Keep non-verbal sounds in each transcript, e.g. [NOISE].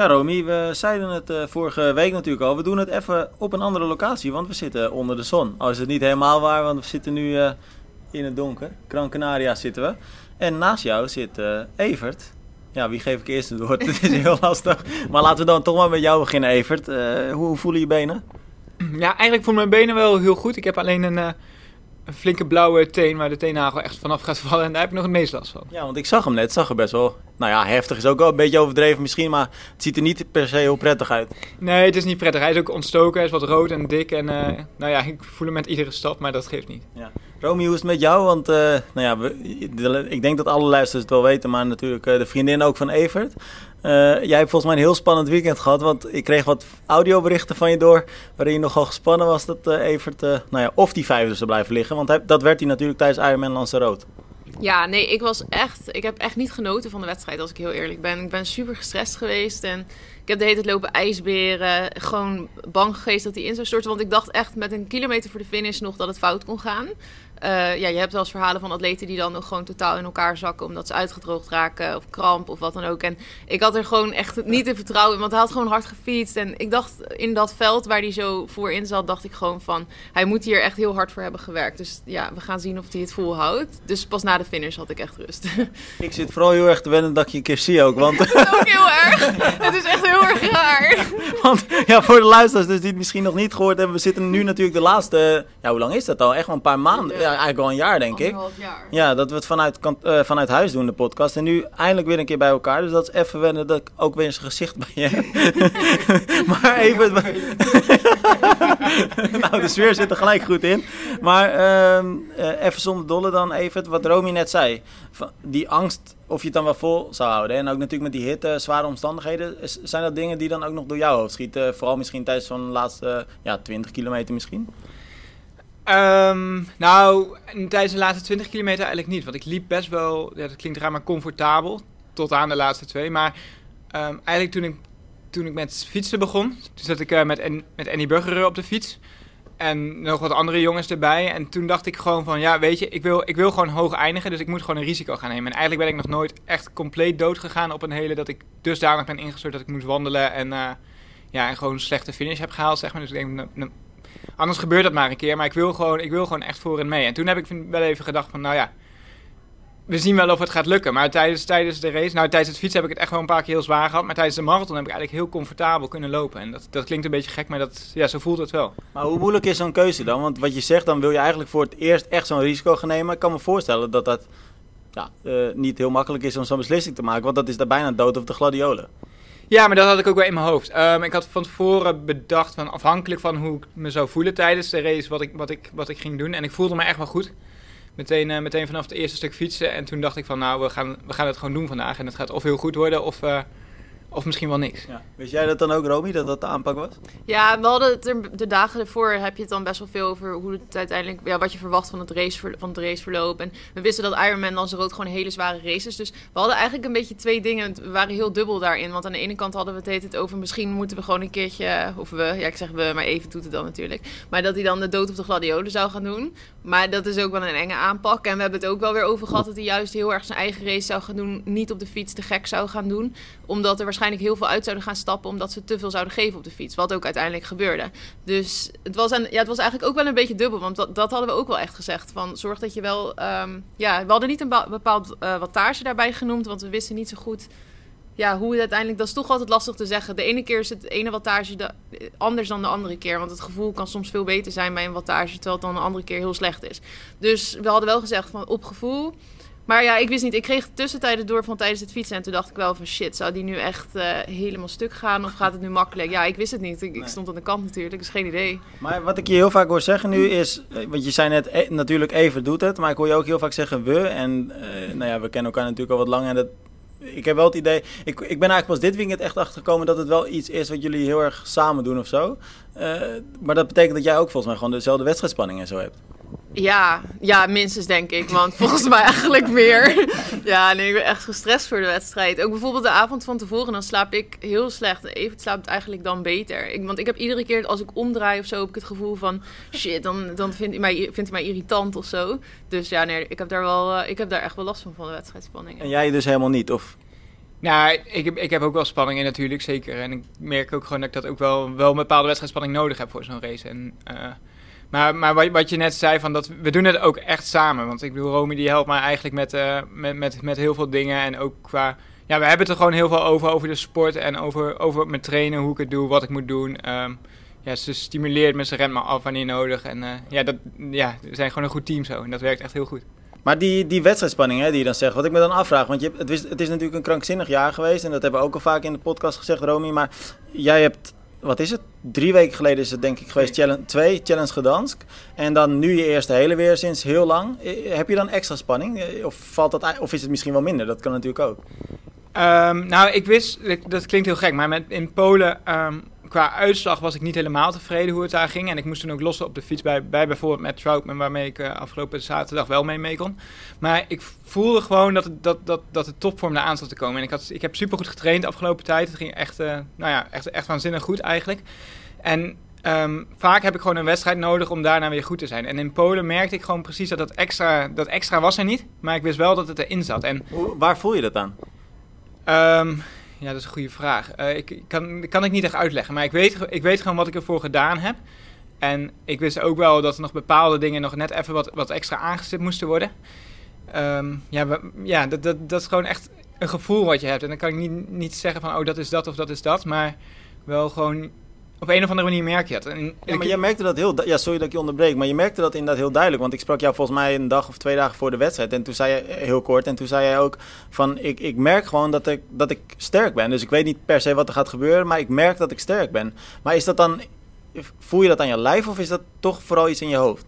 Ja, Romy, we zeiden het uh, vorige week natuurlijk al. We doen het even op een andere locatie, want we zitten onder de zon. Al is het niet helemaal waar, want we zitten nu uh, in het donker. Gran Canaria zitten we. En naast jou zit uh, Evert. Ja, wie geef ik eerst het woord? [LAUGHS] Het is heel lastig. Maar laten we dan toch maar met jou beginnen, Evert. hoe, hoe voelen je benen? Ja, eigenlijk voelen mijn benen wel heel goed. Ik heb alleen een een flinke blauwe teen waar de teennagel echt vanaf gaat vallen. En daar heb ik nog het meest last van. Ja, want ik zag hem net. Zag er best wel... Nou ja, heftig is ook wel een beetje overdreven misschien. Maar het ziet er niet per se heel prettig uit. Nee, het is niet prettig. Hij is ook ontstoken. Hij is wat rood en dik. En uh, nou ja, ik voel hem met iedere stap. Maar dat geeft niet. Ja. Romy, hoe is het met jou? Want uh, nou ja, we, ik denk dat alle luisteraars het wel weten. Maar natuurlijk uh, de vriendin ook van Evert. Jij hebt volgens mij een heel spannend weekend gehad. Want ik kreeg wat audioberichten van je door. Waarin je nogal gespannen was dat Evert. Nou ja, of die vijfde zou blijven liggen. Want hij, dat werd hij natuurlijk tijdens Ironman Lanzarote. Ja, nee, ik was echt. Ik heb echt niet genoten van de wedstrijd, als ik heel eerlijk ben. Ik ben super gestrest geweest. En ik heb de hele tijd lopen ijsberen. Gewoon bang geweest dat hij in zou storten. Want ik dacht echt met een kilometer voor de finish nog dat het fout kon gaan. Uh, ja, je hebt wel eens verhalen van atleten die dan nog gewoon totaal in elkaar zakken omdat ze uitgedroogd raken of kramp of wat dan ook. En ik had er gewoon echt niet in vertrouwen in, want hij had gewoon hard gefietst. En ik dacht in dat veld waar hij zo voor in zat, dacht ik gewoon van hij moet hier echt heel hard voor hebben gewerkt. Dus ja, we gaan zien of hij het volhoudt. Dus pas na de finish had ik echt rust. [LAUGHS] Ik zit vooral heel erg te wennen dat je een keer zie ook, want... [LAUGHS] ook heel erg. Het is echt heel erg raar. [LAUGHS] Want ja, voor de luisteraars dus die het misschien nog niet gehoord hebben, we zitten nu natuurlijk de laatste, ja hoe lang is dat al? Echt wel een paar maanden. Ja eigenlijk al een jaar, denk ik. Jaar. Ja, dat we het vanuit, uh, vanuit huis doen, de podcast. En nu eindelijk weer een keer bij elkaar. Dus dat is even wennen dat ik ook weer eens een gezicht bij je heb. [LAUGHS] maar even... [LAUGHS] nou, de sfeer zit er gelijk goed in. Maar uh, uh, even zonder dolle dan even wat Romy net zei. Die angst of je het dan wel vol zou houden. En ook natuurlijk met die hitte, zware omstandigheden. Zijn dat dingen die dan ook nog door jou hoofd schieten? Vooral misschien tijdens zo'n laatste ja, 20 kilometer misschien? Um, nou, tijdens de laatste 20 kilometer eigenlijk niet. Want ik liep best wel, ja, dat klinkt raar, maar comfortabel. Tot aan de laatste twee. Maar um, eigenlijk toen ik, toen ik met fietsen begon, toen zat ik uh, met, met Annie Burger op de fiets. En nog wat andere jongens erbij. En toen dacht ik gewoon van, ja, weet je, ik wil, ik wil gewoon hoog eindigen. Dus ik moet gewoon een risico gaan nemen. En eigenlijk ben ik nog nooit echt compleet dood gegaan op een hele... dat ik dusdanig ben ingestort dat ik moest wandelen. En, uh, ja, en gewoon een slechte finish heb gehaald, zeg maar. Dus ik denk, Anders gebeurt dat maar een keer, maar ik wil gewoon, ik wil gewoon echt voor en mee. En toen heb ik wel even gedacht van, nou ja, we zien wel of het gaat lukken. Maar tijdens, tijdens de race, nou tijdens het fietsen heb ik het echt wel een paar keer heel zwaar gehad. Maar tijdens de marathon heb ik eigenlijk heel comfortabel kunnen lopen. En dat, dat klinkt een beetje gek, maar dat, ja, zo voelt het wel. Maar hoe moeilijk is zo'n keuze dan? Want wat je zegt, dan wil je eigenlijk voor het eerst echt zo'n risico gaan nemen. Ik kan me voorstellen dat dat ja, uh, niet heel makkelijk is om zo'n beslissing te maken. Want dat is daar bijna dood of de gladiolen. Ja, maar dat had ik ook wel in mijn hoofd. Um, ik had van tevoren bedacht, van afhankelijk van hoe ik me zou voelen tijdens de race, wat ik, wat ik, wat ik ging doen. En ik voelde me echt wel goed. Meteen, uh, meteen vanaf het eerste stuk fietsen. En toen dacht ik van, nou, we gaan, we gaan het gewoon doen vandaag. En het gaat of heel goed worden, of, uh, of misschien wel niks. Ja. Wist jij dat dan ook, Romy, dat dat de aanpak was? Ja, we hadden het er, de dagen ervoor heb je het dan best wel veel over hoe het uiteindelijk, ja, wat je verwacht van het, race, van het raceverloop. En we wisten dat Ironman Lanzarote gewoon hele zware races. Dus we hadden eigenlijk een beetje twee dingen. We waren heel dubbel daarin. Want aan de ene kant hadden we het het over misschien moeten we gewoon een keertje, of we, ja, ik zeg we, maar even doet het dan natuurlijk. Maar dat hij dan de dood op de gladiolen zou gaan doen. Maar dat is ook wel een enge aanpak. En we hebben het ook wel weer over gehad dat hij juist heel erg zijn eigen race zou gaan doen. Niet op de fiets te gek zou gaan doen. Omdat er waarschijnlijk heel veel uit zouden gaan stappen omdat ze te veel zouden geven op de fiets. Wat ook uiteindelijk gebeurde. Dus het was, een, ja, het was eigenlijk ook wel een beetje dubbel. Want dat, dat hadden we ook wel echt gezegd. Van zorg dat je wel. Um, ja, we hadden niet een bepaald uh, wattage daarbij genoemd. Want we wisten niet zo goed. Ja, hoe het uiteindelijk. Dat is toch altijd lastig te zeggen. De ene keer is het ene wattage de, anders dan de andere keer. Want het gevoel kan soms veel beter zijn bij een wattage. Terwijl het dan een andere keer heel slecht is. Dus we hadden wel gezegd van op gevoel. Maar ja, ik wist niet. Ik kreeg tussentijden door van tijdens het fietsen. En toen dacht ik wel van shit, zou die nu echt uh, helemaal stuk gaan? Of gaat het nu makkelijk? Ja, ik wist het niet. Ik, nee. ik, stond aan de kant natuurlijk, dus geen idee. Maar wat ik je heel vaak hoor zeggen nu is... Want je zei net, e natuurlijk even doet het. Maar ik hoor je ook heel vaak zeggen we. En uh, nou ja, we kennen elkaar natuurlijk al wat lang. En dat, ik heb wel het idee... Ik, ik ben eigenlijk pas dit weekend echt achtergekomen dat het wel iets is wat jullie heel erg samen doen of zo. Uh, maar dat betekent dat jij ook volgens mij gewoon dezelfde wedstrijdspanning en zo hebt. Ja, ja, minstens denk ik. Want volgens mij eigenlijk meer. Ja, nee, ik ben echt gestrest voor de wedstrijd. Ook bijvoorbeeld de avond van tevoren, dan slaap ik heel slecht. Even slaapt eigenlijk dan beter. Ik, want ik heb iedere keer als ik omdraai of zo, heb ik het gevoel van... Shit, dan, dan vindt, hij mij, vindt hij mij irritant of zo. Dus ja, nee, ik heb daar, wel, ik heb daar echt wel last van, van de wedstrijdspanning. En jij dus helemaal niet, of... Nou, ik heb, ik heb ook wel spanning in natuurlijk, zeker. En ik merk ook gewoon dat ik dat ook wel, wel een bepaalde wedstrijdspanning nodig heb voor zo'n race. En, uh, maar maar wat, je net zei, van dat, we doen het ook echt samen. Want ik bedoel, Romy die helpt mij eigenlijk met, uh, met, met, met heel veel dingen. En ook qua... Ja, we hebben het er gewoon heel veel over, over de sport en over, over mijn trainen, hoe ik het doe, wat ik moet doen. Um, ja, ze stimuleert me, ze rent me af wanneer nodig. En uh, ja, dat, ja, we zijn gewoon een goed team zo. En dat werkt echt heel goed. Maar die, die wedstrijdspanning hè, die je dan zegt, wat ik me dan afvraag, want je, het, is, het is natuurlijk een krankzinnig jaar geweest en dat hebben we ook al vaak in de podcast gezegd, Romy. Maar jij hebt, wat is het? Drie weken geleden is het denk ik geweest, challenge, twee Challenge Gedansk. En dan nu je eerste hele weer sinds heel lang. Heb je dan extra spanning? Of, valt dat, of is het misschien wel minder? Dat kan natuurlijk ook. Um, nou, ik wist, dat klinkt heel gek, maar met, in Polen um, qua uitslag was ik niet helemaal tevreden hoe het daar ging. En ik moest toen ook lossen op de fiets bij, bij bijvoorbeeld met Troutman, waarmee ik uh, afgelopen zaterdag wel mee mee kon. Maar ik voelde gewoon dat, het, dat, dat, dat de topvorm eraan zat te komen. En ik, had, ik heb supergoed getraind de afgelopen tijd. Het ging echt, uh, nou ja, echt, echt waanzinnig goed eigenlijk. En um, vaak heb ik gewoon een wedstrijd nodig om daarna weer goed te zijn. En in Polen merkte ik gewoon precies dat dat extra, dat extra was er niet. Maar ik wist wel dat het erin zat. En, Waar voel je dat aan? Um, ja, dat is een goede vraag. Uh, ik kan, kan ik niet echt uitleggen, maar ik weet, ik weet gewoon wat ik ervoor gedaan heb. En ik wist ook wel dat er nog bepaalde dingen nog net even wat, wat extra aangezet moesten worden. Um, ja, ja dat, dat, dat is gewoon echt een gevoel wat je hebt. En dan kan ik niet, niet zeggen van, oh, dat is dat of dat is dat. Maar wel gewoon op een of andere manier merk je het. En ja, maar jij merkte dat heel... Ja, sorry dat ik je onderbreek. Maar je merkte dat inderdaad heel duidelijk. Want ik sprak jou volgens mij een dag of twee dagen voor de wedstrijd. En toen zei je heel kort. En toen zei jij ook van... Ik, ik merk gewoon dat ik, dat ik sterk ben. Dus ik weet niet per se wat er gaat gebeuren. Maar ik merk dat ik sterk ben. Maar is dat dan... Voel je dat aan je lijf? Of is dat toch vooral iets in je hoofd?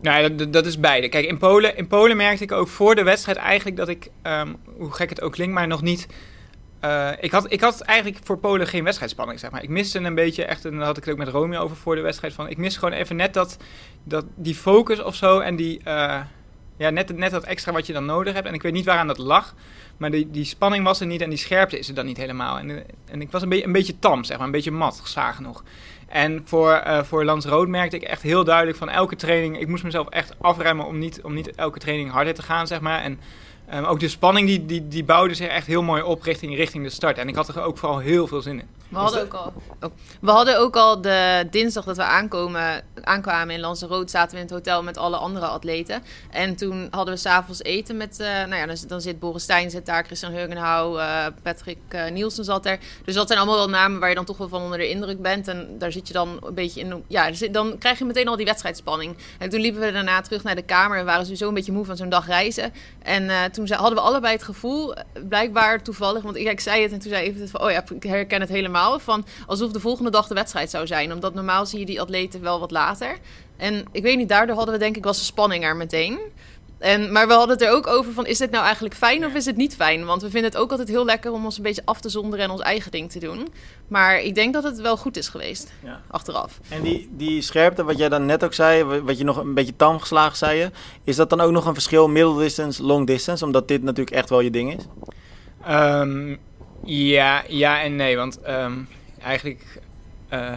Nou, dat, dat is beide. Kijk, in Polen, in Polen merkte ik ook voor de wedstrijd eigenlijk dat ik... Um, hoe gek het ook klinkt, maar nog niet uh, ik, had, ik had eigenlijk voor Polen geen wedstrijdspanning, zeg maar. Ik miste een beetje, echt, en daar had ik het ook met Romeo over voor de wedstrijd, van ik mis gewoon even net dat, dat, die focus of zo en die, uh, ja, net, net dat extra wat je dan nodig hebt. En ik weet niet waaraan dat lag, maar die, die spanning was er niet en die scherpte is er dan niet helemaal. En, en ik was een, be een beetje tam, zeg maar, een beetje mat, gezagen nog. En voor, voor Lans Rood merkte ik echt heel duidelijk van elke training, ik moest mezelf echt afremmen om niet, om niet elke training harder te gaan, zeg maar. En Um, ook de spanning die, die, die bouwde zich echt heel mooi op richting, richting de start. En ik had er ook vooral heel veel zin in. We hadden, ook al, oh, we hadden ook al de dinsdag dat we aankomen, aankwamen in Lanzarote, zaten we in het hotel met alle andere atleten. En toen hadden we s'avonds eten met, uh, nou ja, dan, dan, zit Boris Stijn zit daar, Christian Heugenhouw, uh, Patrick uh, Nielsen zat er. Dus dat zijn allemaal wel namen waar je dan toch wel van onder de indruk bent. En daar zit je dan een beetje in, ja, dan krijg je meteen al die wedstrijdspanning. En toen liepen we daarna terug naar de kamer en waren sowieso een beetje moe van zo'n dag reizen. En toen hadden we allebei het gevoel, blijkbaar toevallig, want ik, ik zei het en toen zei even van, oh ja, ik herken het helemaal van alsof de volgende dag de wedstrijd zou zijn. Omdat normaal zie je die atleten wel wat later. En ik weet niet, daardoor hadden we denk ik was de spanning er meteen. En, maar we hadden het er ook over van, is dit nou eigenlijk fijn of is het niet fijn? Want we vinden het ook altijd heel lekker om ons een beetje af te zonderen en ons eigen ding te doen. Maar ik denk dat het wel goed is geweest, ja. achteraf. En die, die scherpte, wat jij dan net ook zei, wat je nog een beetje tam geslagen zei je, is dat dan ook nog een verschil middle distance, long distance? Omdat dit natuurlijk echt wel je ding is? Um, ja, ja en nee, want um, eigenlijk uh,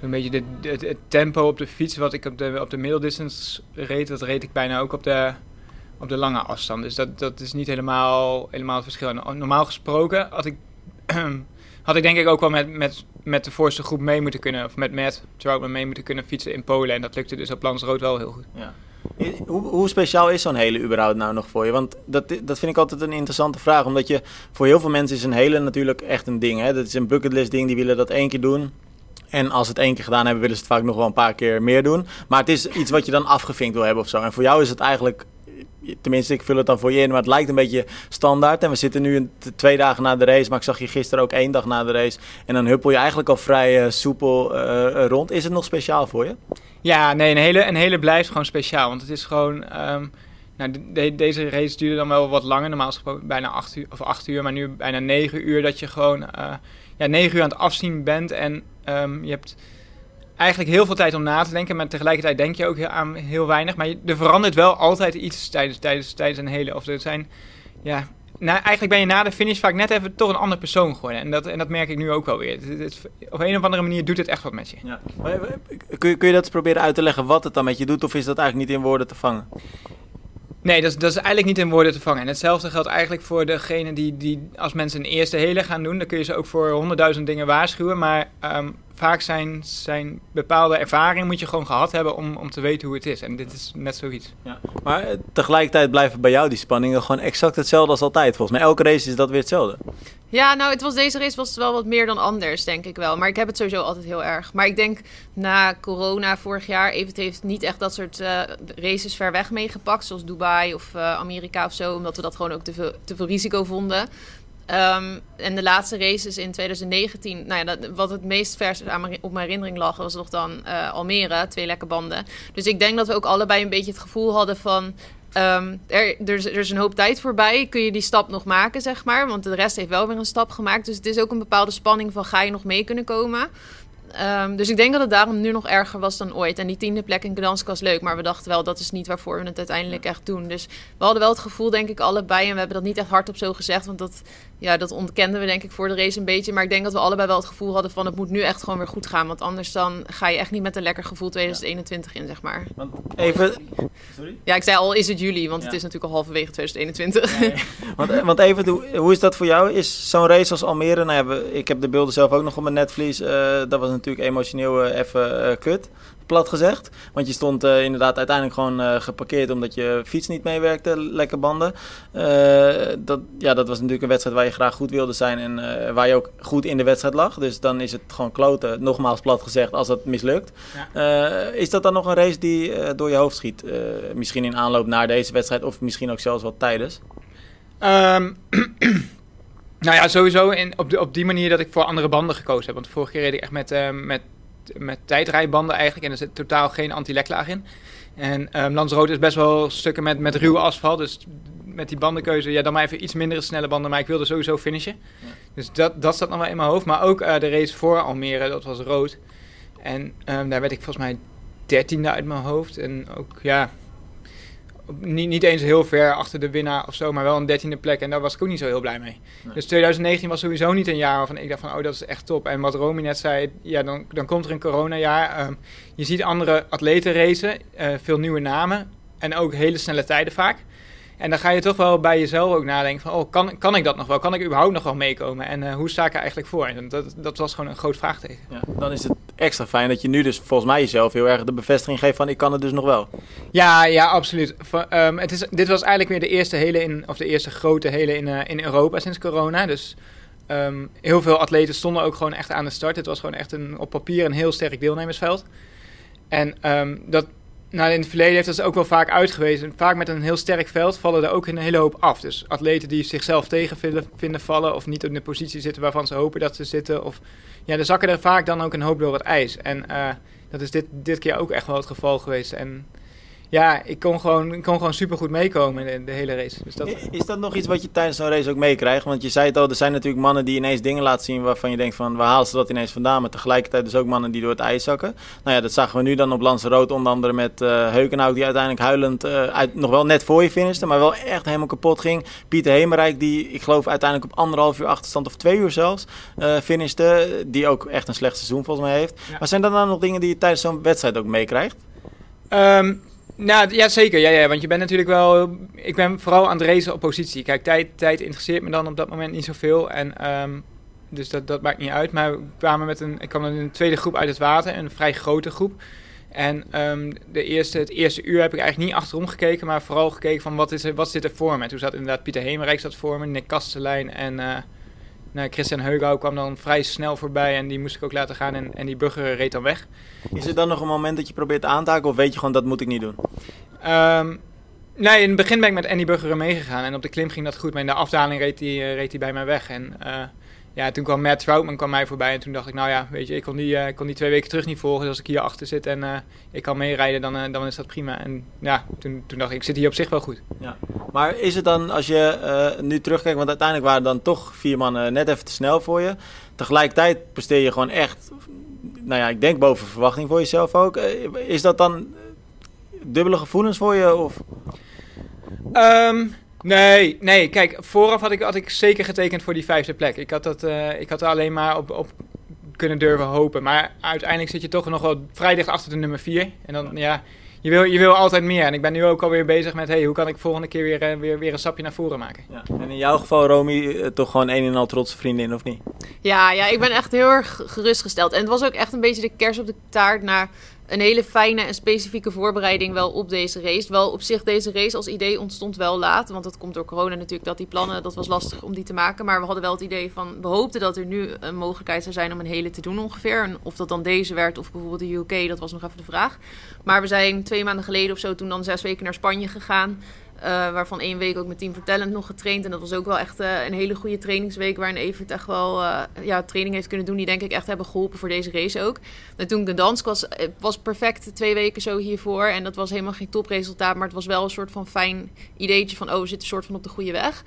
zo'n beetje de, het tempo op de fiets wat ik op de, op de middeldistance reed, dat reed ik bijna ook op de, op de lange afstand. Dus dat, dat is niet helemaal, helemaal het verschil. Normaal gesproken had ik, [CLEARS THROAT] had ik denk ik ook wel met, met, met de voorste groep mee moeten kunnen, of met Matt Troutman mee moeten kunnen fietsen in Polen. En dat lukte dus op Rood wel heel goed. Ja. Hoe, speciaal is zo'n hele überhaupt nou nog voor je? Want dat, dat vind ik altijd een interessante vraag. Omdat je voor heel veel mensen is een hele natuurlijk echt een ding. Hè? Dat is een bucketlist ding. Die willen dat één keer doen. En als ze het één keer gedaan hebben, willen ze het vaak nog wel een paar keer meer doen. Maar het is iets wat je dan afgevinkt wil hebben of zo. En voor jou is het eigenlijk tenminste, ik vul het dan voor je in, maar het lijkt een beetje standaard. En we zitten nu twee dagen na de race, maar ik zag je gisteren ook één dag na de race. En dan huppel je eigenlijk al vrij uh, soepel uh, rond. Is het nog speciaal voor je? Ja, nee, een hele, een hele blijft gewoon speciaal. Want het is gewoon. Um, nou, de, deze race duurde dan wel wat langer. Normaal gesproken bijna acht uur, of acht uur, maar nu bijna negen uur. Dat je gewoon ja, negen uur aan het afzien bent. En um, je hebt eigenlijk heel veel tijd om na te denken. Maar tegelijkertijd denk je ook aan heel weinig. Maar er verandert wel altijd iets tijdens, tijdens, tijdens een hele. Of er zijn. Ja, nou, eigenlijk ben je na de finish vaak net even toch een ander persoon geworden. En dat, en dat merk ik nu ook wel weer. Het, het, op een of andere manier doet het echt wat met je. Ja. kun, je kun je dat eens proberen uit te leggen wat het dan met je doet? Of is dat eigenlijk niet in woorden te vangen? Nee, dat, is- dat is eigenlijk niet in woorden te vangen. En hetzelfde geldt eigenlijk voor degene die, die als mensen een eerste hele gaan doen, dan kun je ze ook voor honderdduizend dingen waarschuwen. Maar ehm, vaak zijn, zijn bepaalde ervaringen moet je gewoon gehad hebben om, om te weten hoe het is. En dit is net zoiets. Maar eh, tegelijkertijd blijven bij jou die spanningen gewoon exact hetzelfde als altijd. Volgens mij elke race is dat weer hetzelfde. Ja, nou, het was, deze race was wel wat meer dan anders, denk ik wel. Maar ik heb het sowieso altijd heel erg. Maar ik denk na corona vorig jaar, Evert heeft niet echt dat soort eh, races ver weg meegepakt. Zoals Dubai of eh, Amerika of zo. Omdat we dat gewoon ook te veel, te veel risico vonden. Ehm, en de laatste races in 2019, nou ja, dat, wat het meest vers op mijn herinnering lag, was nog dan eh, Almere, twee lekke banden. Dus ik denk dat we ook allebei een beetje het gevoel hadden van. ehm, er, er, is, er is een hoop tijd voorbij. Kun je die stap nog maken, zeg maar? Want de rest heeft wel weer een stap gemaakt. Dus het is ook een bepaalde spanning van ga je nog mee kunnen komen. Ehm, dus ik denk dat het daarom nu nog erger was dan ooit. En die tiende plek in Gdansk was leuk. Maar we dachten wel, dat is niet waarvoor we het uiteindelijk echt doen. Dus we hadden wel het gevoel, denk ik, allebei. En we hebben dat niet echt hardop zo gezegd. Want dat, ja, dat ontkenden we denk ik voor de race een beetje. Maar ik denk dat we allebei wel het gevoel hadden van... het moet nu echt gewoon weer goed gaan. Want anders dan ga je echt niet met een lekker gevoel 2021 in, zeg maar. Want even, sorry? Ja, ik zei al is het juli. Want het is natuurlijk al halverwege 2021. Want, eh, want even, hoe, hoe is dat voor jou? Is zo'n race als Almere, nou ja, ik heb de beelden zelf ook nog op mijn netvlies. eh, dat was natuurlijk emotioneel eh, even eh, kut, plat gezegd. Want je stond eh, inderdaad uiteindelijk gewoon geparkeerd omdat je fiets niet meewerkte, lekke banden. Dat, ja, dat was natuurlijk een wedstrijd waar je graag goed wilde zijn en waar je ook goed in de wedstrijd lag. Dus dan is het gewoon kloten, nogmaals plat gezegd, als dat mislukt. Is dat dan nog een race die door je hoofd schiet? Misschien in aanloop naar deze wedstrijd of misschien ook zelfs wel tijdens? Ehm, [CLEARS THROAT] nou ja, sowieso in, op, de, op die manier dat ik voor andere banden gekozen heb. Want de vorige keer reed ik echt met, eh, met, met tijdrijbanden eigenlijk. En er zit totaal geen anti-leklaag in. En ehm Lanzarote is best wel stukken met, met ruwe asfalt. Dus met die bandenkeuze, ja, dan maar even iets mindere snelle banden. Maar ik wilde sowieso finishen. Dus dat, dat zat nog wel in mijn hoofd. Maar ook eh, de race voor Almere, dat was rood. En ehm, daar werd ik volgens mij dertiende uit mijn hoofd. En ook, ja, niet, niet eens heel ver achter de winnaar of zo, maar wel een dertiende plek. En daar was ik ook niet zo heel blij mee. Nee. Dus 2019 was sowieso niet een jaar waarvan ik dacht van, oh, dat is echt top. En wat Romy net zei, ja, dan, dan komt er een coronajaar. Ehm, je ziet andere atleten racen, eh, veel nieuwe namen en ook hele snelle tijden vaak. En dan ga je toch wel bij jezelf ook nadenken van, oh, kan, kan ik dat nog wel? Kan ik überhaupt nog wel meekomen? En eh, hoe sta ik er eigenlijk voor? En dat, dat was gewoon een groot vraagteken. Ja, dan is het extra fijn dat je nu dus volgens mij jezelf heel erg de bevestiging geeft van ik kan het dus nog wel. Ja, ja, absoluut. Ehm, het is, dit was eigenlijk weer de eerste hele in, of de eerste grote hele in, eh, in Europa sinds corona. Dus ehm, heel veel atleten stonden ook gewoon echt aan de start. Het was gewoon echt een, op papier een heel sterk deelnemersveld. En ehm, dat, nou, in het verleden heeft dat ze ook wel vaak uitgewezen. Vaak met een heel sterk veld vallen er ook een hele hoop af. Dus atleten die zichzelf tegen vinden, vallen of niet in de positie zitten waarvan ze hopen dat ze zitten. Of ja, er zakken er vaak dan ook een hoop door het ijs. En eh, dat is dit, dit keer ook echt wel het geval geweest. En ja, ik kon gewoon, ik kon gewoon super goed meekomen in de, de hele race. Dus dat, Is dat nog iets wat je tijdens zo'n race ook meekrijgt? Want je zei het al, er zijn natuurlijk mannen die ineens dingen laten zien waarvan je denkt van waar halen ze dat ineens vandaan? Maar tegelijkertijd dus ook mannen die door het ijs zakken. Nou ja, dat zagen we nu dan op Lanzarote onder andere met eh Heukenhout die uiteindelijk huilend eh, uit, nog wel net voor je finishte, maar wel echt helemaal kapot ging. Pieter Hemerijk die ik geloof uiteindelijk op anderhalf uur achterstand of twee uur zelfs eh finishte. Die ook echt een slecht seizoen volgens mij heeft. Ja. Maar zijn dat nou nog dingen die je tijdens zo'n wedstrijd ook meekrijgt? Ehm, nou, ja, zeker. Ja, ja, want je bent natuurlijk wel... Ik ben vooral aan het racen op positie. Kijk, tijd, tijd interesseert me dan op dat moment niet zoveel. En, ehm, dus dat, dat maakt niet uit. Maar we kwamen met een, ik kwam in een tweede groep uit het water. Een vrij grote groep. En ehm, de eerste, het eerste uur heb ik eigenlijk niet achterom gekeken. Maar vooral gekeken van wat, is er, wat zit er voor me. En toen zat inderdaad Pieter Hemerijk zat voor me. Nick Kastelein en... eh, nou, Christian Heugau kwam dan vrij snel voorbij en die moest ik ook laten gaan en, en die bugger reed dan weg. Is er dan nog een moment dat je probeert aan te haken of weet je gewoon dat moet ik niet doen? Ehm, nee, in het begin ben ik met Andy Buggeren meegegaan. En op de klim ging dat goed. Maar in de afdaling reed hij eh, reed bij mij weg. En eh, ja, toen kwam Matt Troutman kwam mij voorbij. En toen dacht ik, nou ja, weet je, ik kon die, eh, kon die twee weken terug niet volgen. Dus als ik hier achter zit en eh, ik kan meerijden, dan, eh, dan is dat prima. En ja, toen, toen dacht ik, ik zit hier op zich wel goed. Maar is het dan, als je nu terugkijkt, want uiteindelijk waren dan toch vier mannen net even te snel voor je. Tegelijkertijd presteer je gewoon echt, nou ja, ik denk boven verwachting voor jezelf ook. Is dat dan dubbele gevoelens voor je? Of? Ehm, nee, nee. Kijk, vooraf had ik, had ik zeker getekend voor die vijfde plek. Ik had, dat, eh, ik had er alleen maar op, op kunnen durven hopen. Maar uiteindelijk zit je toch nog wel vrij dicht achter de nummer vier. En dan, ja, je, wil, je wil altijd meer. En ik ben nu ook alweer bezig met, hey, hoe kan ik volgende keer weer, eh, weer, weer een stapje naar voren maken. Ja. En in jouw geval, Romy, eh, toch gewoon een en al trotse vriendin, of niet? Ja, ja, ik ben echt heel erg gerustgesteld. En het was ook echt een beetje de kers op de taart naar een hele fijne en specifieke voorbereiding wel op deze race. Wel op zich, deze race als idee ontstond wel laat. Want dat komt door corona natuurlijk, dat die plannen, dat was lastig om die te maken. Maar we hadden wel het idee van, we hoopten dat er nu een mogelijkheid zou zijn om een hele te doen ongeveer. En of dat dan deze werd of bijvoorbeeld de UK, dat was nog even de vraag. Maar we zijn twee maanden geleden of zo toen dan zes weken naar Spanje gegaan. Uh, waarvan één week ook met Team Vertellend nog getraind. En dat was ook wel echt uh, een hele goede trainingsweek. Waarin Evert echt wel uh, ja, training heeft kunnen doen. Die denk ik echt hebben geholpen voor deze race ook. En toen Gdansk was, was perfect twee weken zo hiervoor. En dat was helemaal geen topresultaat. Maar het was wel een soort van fijn ideetje van... oh, we zitten soort van op de goede weg.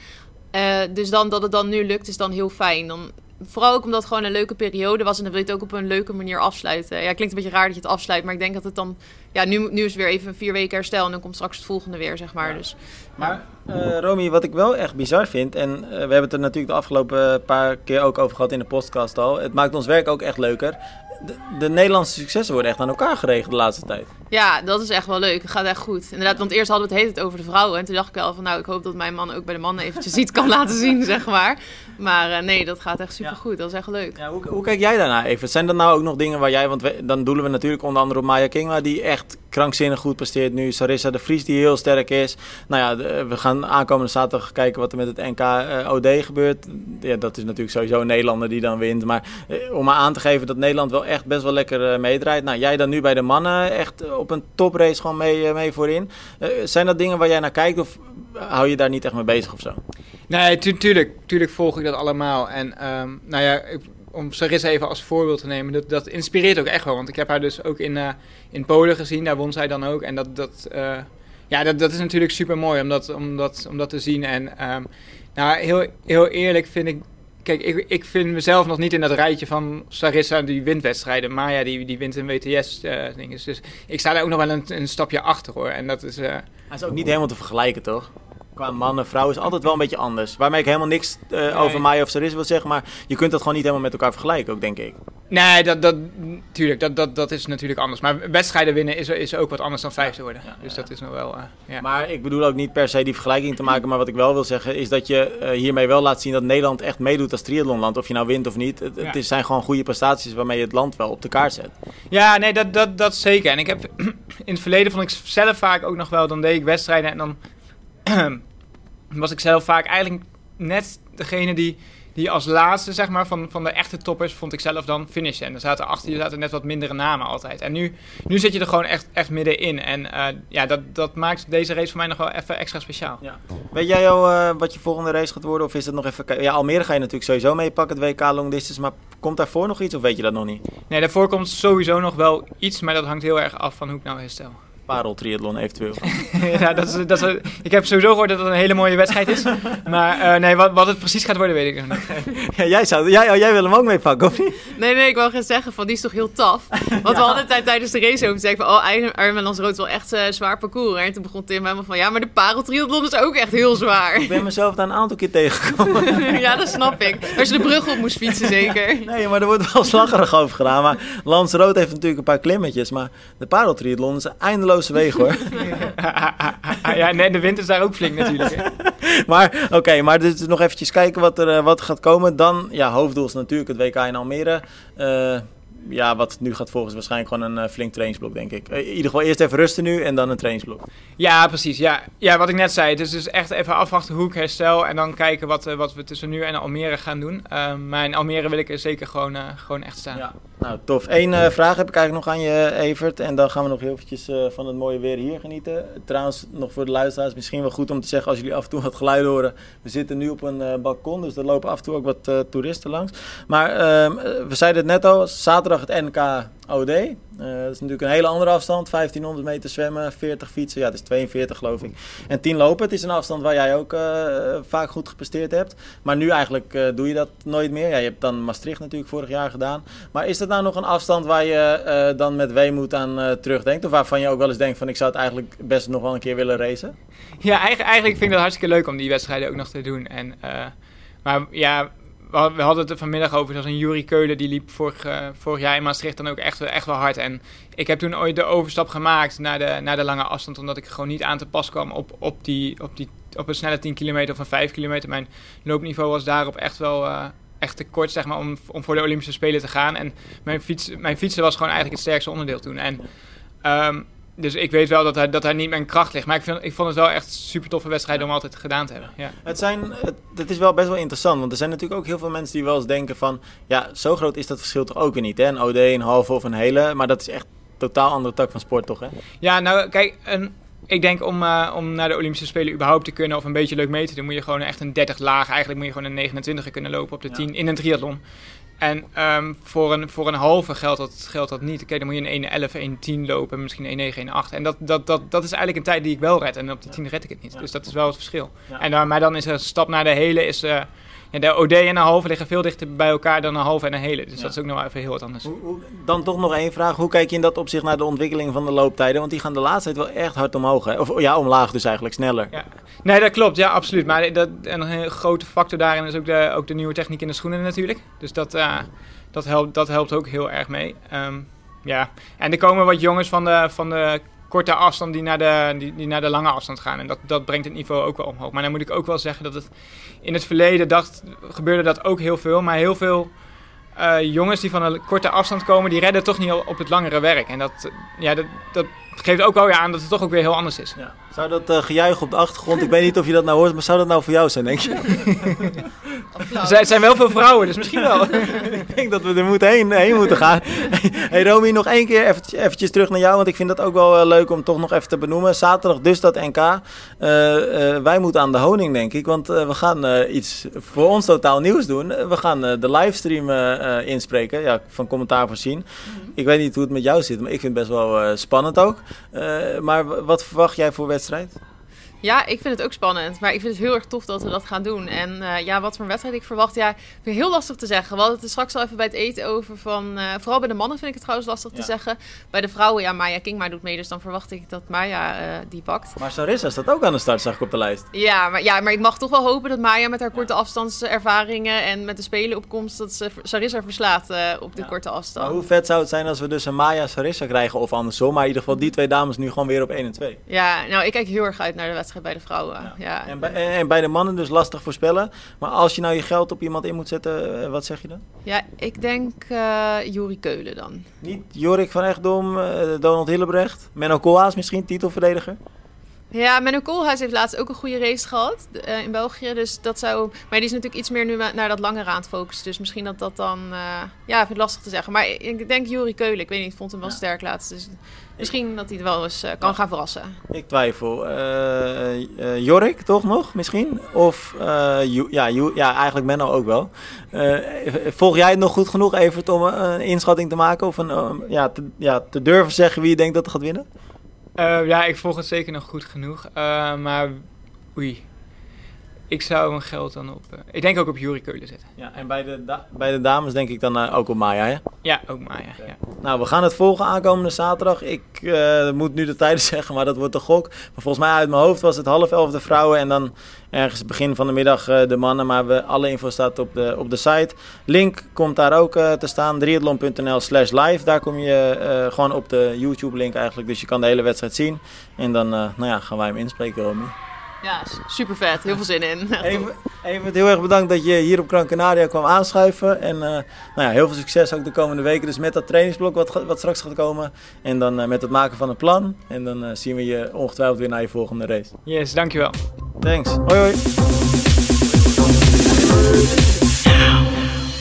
dus dan, dat het dan nu lukt is dan heel fijn. Dan vooral ook omdat het gewoon een leuke periode was. En dan wil je het ook op een leuke manier afsluiten. Ja, klinkt een beetje raar dat je het afsluit. Maar ik denk dat het dan... Ja, nu, nu is het weer even vier weken herstel. En dan komt straks het volgende weer, zeg maar. Dus, maar uh, Romy, wat ik wel echt bizar vind... En uh, we hebben het er natuurlijk de afgelopen paar keer ook over gehad in de podcast al. Het maakt ons werk ook echt leuker. De, de, Nederlandse successen worden echt aan elkaar geregeld de laatste tijd. Ja, dat is echt wel leuk. Het gaat echt goed. Inderdaad, want eerst hadden we het heet over de vrouwen. En toen dacht ik wel van, nou, ik hoop dat mijn man ook bij de mannen eventjes iets kan [LAUGHS] laten zien, zeg maar. Maar uh, nee, dat gaat echt super goed. Ja. Dat is echt leuk. Ja, hoe, hoe, kijk jij daarna even? Zijn er nou ook nog dingen waar jij, want we, dan doelen we natuurlijk onder andere op Maya Kingma, die echt krankzinnig goed presteert nu. Sarissa de Vries, die heel sterk is. Nou ja, de, we gaan aankomende zaterdag kijken wat er met het NK uh, OD gebeurt. Ja, dat is natuurlijk sowieso een Nederlander die dan wint. Maar uh, om maar aan te geven dat Nederland wel echt best wel lekker meedraait. Nou, jij dan nu bij de mannen echt op een toprace gewoon mee, mee voorin. zijn dat dingen waar jij naar kijkt of hou je daar niet echt mee bezig of zo? Nee, tu tuurlijk, tuurlijk volg ik dat allemaal. En um, nou ja, ik, om Sarissa even als voorbeeld te nemen, dat, dat inspireert ook echt wel. Want ik heb haar dus ook in, in Polen gezien, daar won zij dan ook. En dat, dat, ja, dat, dat is natuurlijk super mooi om dat, te zien. En um, nou, heel, heel eerlijk vind ik. Kijk, ik, ik vind mezelf nog niet in dat rijtje van Sarissa die wint wedstrijden. Maya die, die wint een WTS-ding. Uh, dus ik sta daar ook nog wel een, een stapje achter hoor. En dat is. Hij is ook niet helemaal te vergelijken, toch? qua man en vrouw is altijd wel een beetje anders. Waarmee ik helemaal niks uh, nee. over mij of Saris wil zeggen, maar je kunt dat gewoon niet helemaal met elkaar vergelijken ook, denk ik. Nee, dat, dat, tuurlijk, dat, dat, dat is natuurlijk anders. Maar wedstrijden winnen is, is ook wat anders dan vijfde worden. Ja, dus ja. dat is nog wel... Uh, ja. Maar ik bedoel ook niet per se die vergelijking te maken, maar wat ik wel wil zeggen is dat je uh, hiermee wel laat zien dat Nederland echt meedoet als triathlonland. Of je nou wint of niet. Het, het is, zijn gewoon goede prestaties waarmee je het land wel op de kaart zet. Ja, nee, dat, dat, dat zeker. En ik heb [CLEARS THROAT] in het verleden vond ik zelf vaak ook nog wel, dan deed ik wedstrijden en dan [CLEARS THROAT] was ik zelf vaak eigenlijk net degene die, die als laatste zeg maar, van, van de echte toppers vond ik zelf dan finishen. En er zaten achter je zaten net wat mindere namen altijd. En nu, nu zit je er gewoon echt, echt middenin. En uh, ja, dat, dat maakt deze race voor mij nog wel even extra speciaal. Ja. Weet jij al uh, wat je volgende race gaat worden? Of is het nog even... Ja, Almere ga je natuurlijk sowieso meepakken, het WK Long Distance. Maar komt daarvoor nog iets of weet je dat nog niet? Nee, daarvoor komt sowieso nog wel iets. Maar dat hangt heel erg af van hoe ik nou herstel pareltriathlon eventueel. [LAUGHS] ja, dat is, dat is, ik heb sowieso gehoord dat het een hele mooie wedstrijd is. Maar uh, nee, wat, wat het precies gaat worden, weet ik nog niet. [LAUGHS] ja, jij, zou, jij, oh, jij wil hem ook meepakken, of niet? Nee, nee, ik wou gaan zeggen van die is toch heel taf. Want ja. we hadden tijd tijdens de race over gezegd van oh, Ironman Lanzarote is wel echt uh, zwaar parcours. En toen begon Tim helemaal van ja, maar de pareltriathlon is ook echt heel zwaar. ik ben mezelf daar een aantal keer tegengekomen. [LAUGHS] ja, dat snap ik. Als je de brug op moest fietsen, zeker. nee, maar er wordt wel slaggerig over gedaan. Maar Lanzarote heeft natuurlijk een paar klimmetjes. Maar de pareltriathlon is een hoor. [LAUGHS] ja, nee, de wind is daar ook flink natuurlijk. [LAUGHS] maar oké, okay, maar dus nog eventjes kijken wat er, uh, wat gaat komen. Dan, ja, hoofddoel is natuurlijk het WK in Almere. Uh, ja, wat nu gaat volgen is waarschijnlijk gewoon een uh, flink trainingsblok, denk ik. in ieder geval eerst even rusten nu en dan een trainingsblok. Ja, precies. Ja, ja wat ik net zei. Het is dus echt even afwachten hoe ik herstel en dan kijken wat, wat we tussen nu en Almere gaan doen. Maar in Almere wil ik er zeker gewoon, gewoon echt staan. Ja, nou tof. Eén vraag heb ik eigenlijk nog aan je, Evert. En dan gaan we nog heel eventjes van het mooie weer hier genieten. Trouwens, nog voor de luisteraars, misschien wel goed om te zeggen als jullie af en toe wat geluid horen. We zitten nu op een balkon, dus er lopen af en toe ook wat toeristen langs. Maar ehm, we zeiden het net al, zaterdag het NK OD. Uh, dat is natuurlijk een hele andere afstand. 1500 meter zwemmen, 40 fietsen. Ja, het is 42 geloof ik. En 10 lopen. Het is een afstand waar jij ook uh, vaak goed gepresteerd hebt. Maar nu eigenlijk uh, doe je dat nooit meer. Ja, je hebt dan Maastricht natuurlijk vorig jaar gedaan. Maar is dat nou nog een afstand waar je dan met weemoed aan terugdenkt? Of waarvan je ook wel eens denkt van ik zou het eigenlijk best nog wel een keer willen racen? Ja, eigenlijk, vind ik dat hartstikke leuk om die wedstrijden ook nog te doen. En, maar ja, we, had- we hadden het er vanmiddag over. Zoals een Jurie Keulen, die liep vorig, eh, vorig jaar in Maastricht dan ook echt, echt wel hard. En ik heb toen ooit de overstap gemaakt naar de, naar de lange afstand. Omdat ik gewoon niet aan te pas kwam op, op, die, op, die, op een snelle 10 kilometer of een 5 kilometer. Mijn loopniveau was daarop echt wel... eh, echt te kort zeg maar, om, om voor de Olympische Spelen te gaan. En mijn, fiets, mijn fietsen was gewoon eigenlijk het sterkste onderdeel toen. En, ehm, dus ik weet wel dat hij, dat hij niet mijn kracht ligt. Maar ik, vind, ik vond het wel echt super toffe wedstrijd om altijd gedaan te hebben. Ja. Het, zijn, het, het is wel best wel interessant, want er zijn natuurlijk ook heel veel mensen die wel eens denken van... Ja, zo groot is dat verschil toch ook weer niet, hè? Een OD, een halve of een hele, maar dat is echt een totaal andere tak van sport, toch, hè? Ja, nou kijk, een, ik denk om, eh, om naar de Olympische Spelen überhaupt te kunnen of een beetje leuk mee te doen, moet je gewoon echt een 30 laag. Eigenlijk moet je gewoon een 29 kunnen lopen op de Ja. 10 in een triathlon. En ehm, voor, een, voor een halve geldt dat, geldt dat niet. Kijk, dan moet je een 1.11, 1.10 lopen, misschien een 1.9, 1.8. En dat, dat, dat, dat is eigenlijk een tijd die ik wel red. En op die 10 red ik het niet. Dus dat is wel het verschil. En dan, maar dan is er een stap naar de hele. Is, eh, ja, de OD en een halve liggen veel dichter bij elkaar dan een halve en een hele. Dus Ja. dat is ook nog even heel wat anders. Hoe, hoe- dan toch nog één vraag. Hoe kijk je in dat opzicht naar de ontwikkeling van de looptijden? Want die gaan de laatste tijd wel echt hard omhoog, hè? Of ja, omlaag dus eigenlijk, sneller. Ja. Nee, dat klopt. Ja, absoluut. Maar dat, en een grote factor daarin is ook de, ook de nieuwe techniek in de schoenen natuurlijk. Dus dat, eh, dat, helpt, dat helpt ook heel erg mee. Ehm, ja. En er komen wat jongens van de, van de korte afstand die naar de, die, die naar de lange afstand gaan. En dat, dat brengt het niveau ook wel omhoog. Maar dan moet ik ook wel zeggen dat het in het verleden dacht, gebeurde dat ook heel veel. Maar heel veel eh, jongens die van een korte afstand komen, die redden toch niet op het langere werk. En dat, ja, dat, dat geeft ook wel weer aan dat het toch ook weer heel anders is. Ja. Zou dat eh, gejuich op de achtergrond, ik weet niet of je dat nou hoort, maar zou dat nou voor jou zijn, denk je? Er zijn- er zijn wel veel vrouwen, dus misschien wel. [LAUGHS] ik denk dat we er moeten heen, heen moeten gaan. hey Romy, nog één keer eventjes, eventjes terug naar jou, want ik vind dat ook wel eh, leuk om toch nog even te benoemen. Zaterdag dus dat NK. Eh, eh, wij moeten aan de honing, denk ik, want eh, we gaan eh, iets voor ons totaal nieuws doen. We gaan eh, de livestream inspreken, ja, van commentaar voorzien. Ik weet niet hoe het met jou zit, maar ik vind het best wel eh, spannend ook. Eh, maar w- wat verwacht jij voor wedstrijd? right. Ja, ik vind het ook spannend. Maar ik vind het heel erg tof dat we dat gaan doen. En eh, ja, wat voor een wedstrijd ik verwacht, ja, vind ik heel lastig te zeggen. We hadden het er straks al even bij het eten over van... eh, vooral bij de mannen vind ik het trouwens lastig Ja. te zeggen. Bij de vrouwen, ja, Maya Kingma doet mee. Dus dan verwacht ik dat Maya eh, die pakt. Maar Sarissa staat ook aan de start, zag ik op de lijst. Ja maar, ja, maar ik mag toch wel hopen dat Maya met haar korte afstandservaringen... en met de spelenopkomst, dat ze Sarissa verslaat op de Ja. korte Maar afstand. hoe vet zou het zijn als we dus een Maya Sarissa krijgen of andersom. Maar in ieder geval die twee dames nu gewoon weer op 1 en 2. Ja, nou, ik kijk heel erg uit naar de wedstrijd bij de vrouwen. Ja. En, bij, en bij de mannen dus lastig voorspellen. Maar als je nou je geld op iemand in moet zetten, eh, wat zeg je dan? Ja, ik denk eh Juri Keulen dan. Niet Jorik van Echtdom, eh, Donald Hillebrecht, Menno Koolhaas misschien, titelverdediger. Ja, Menno Koolhuis heeft laatst ook een goede race gehad eh, in België. Dus dat zou... Maar die is natuurlijk iets meer nu na- naar dat langere aan het focussen. Dus misschien dat dat dan... eh, ja, ik vind het lastig te zeggen. Maar ik- ik denk Juri Keulen. Ik weet niet, ik vond hem wel Ja. sterk laatst. Dus misschien dat hij het wel eens eh, kan Ja. gaan verrassen. Ik twijfel. Jorik toch nog misschien? Of ja, ja, eigenlijk Menno ook wel. Volg jij het nog goed genoeg, Evert, om een, inschatting te maken? Of een, ja, te, ja, te durven zeggen wie je denkt dat er gaat winnen? Eh, ja, ik volg het zeker nog goed genoeg. Eh, maar oei. Ik zou mijn geld dan op. eh, ik denk ook op Jurie Keulen zetten. Ja, en bij de, bij de dames denk ik dan eh, ook op Maya, hè? Ja, ook Maya. Ja. Nou, we gaan het volgen aankomende zaterdag. Ik eh, moet nu de tijden [LAUGHS] zeggen, maar dat wordt de gok. Maar volgens mij uit mijn hoofd was het half elf de vrouwen en dan ergens begin van de middag de mannen. Maar we, alle info staat op de, op de site. Link komt daar ook te staan, triathlon.nl slash live. Daar kom je gewoon op de YouTube link eigenlijk, dus je kan de hele wedstrijd zien. En dan nou ja, gaan wij hem inspreken, Romy. Ja, super vet. Heel veel zin in. [LAUGHS] Even, even heel erg bedankt dat je hier op Gran Canaria kwam aanschuiven. En eh, nou ja, heel veel succes ook de komende weken. Dus met dat trainingsblok wat, wat straks gaat komen. En dan eh, met het maken van een plan. En dan eh, zien we je ongetwijfeld weer naar je volgende race. Yes, dankjewel. Thanks. Hoi hoi.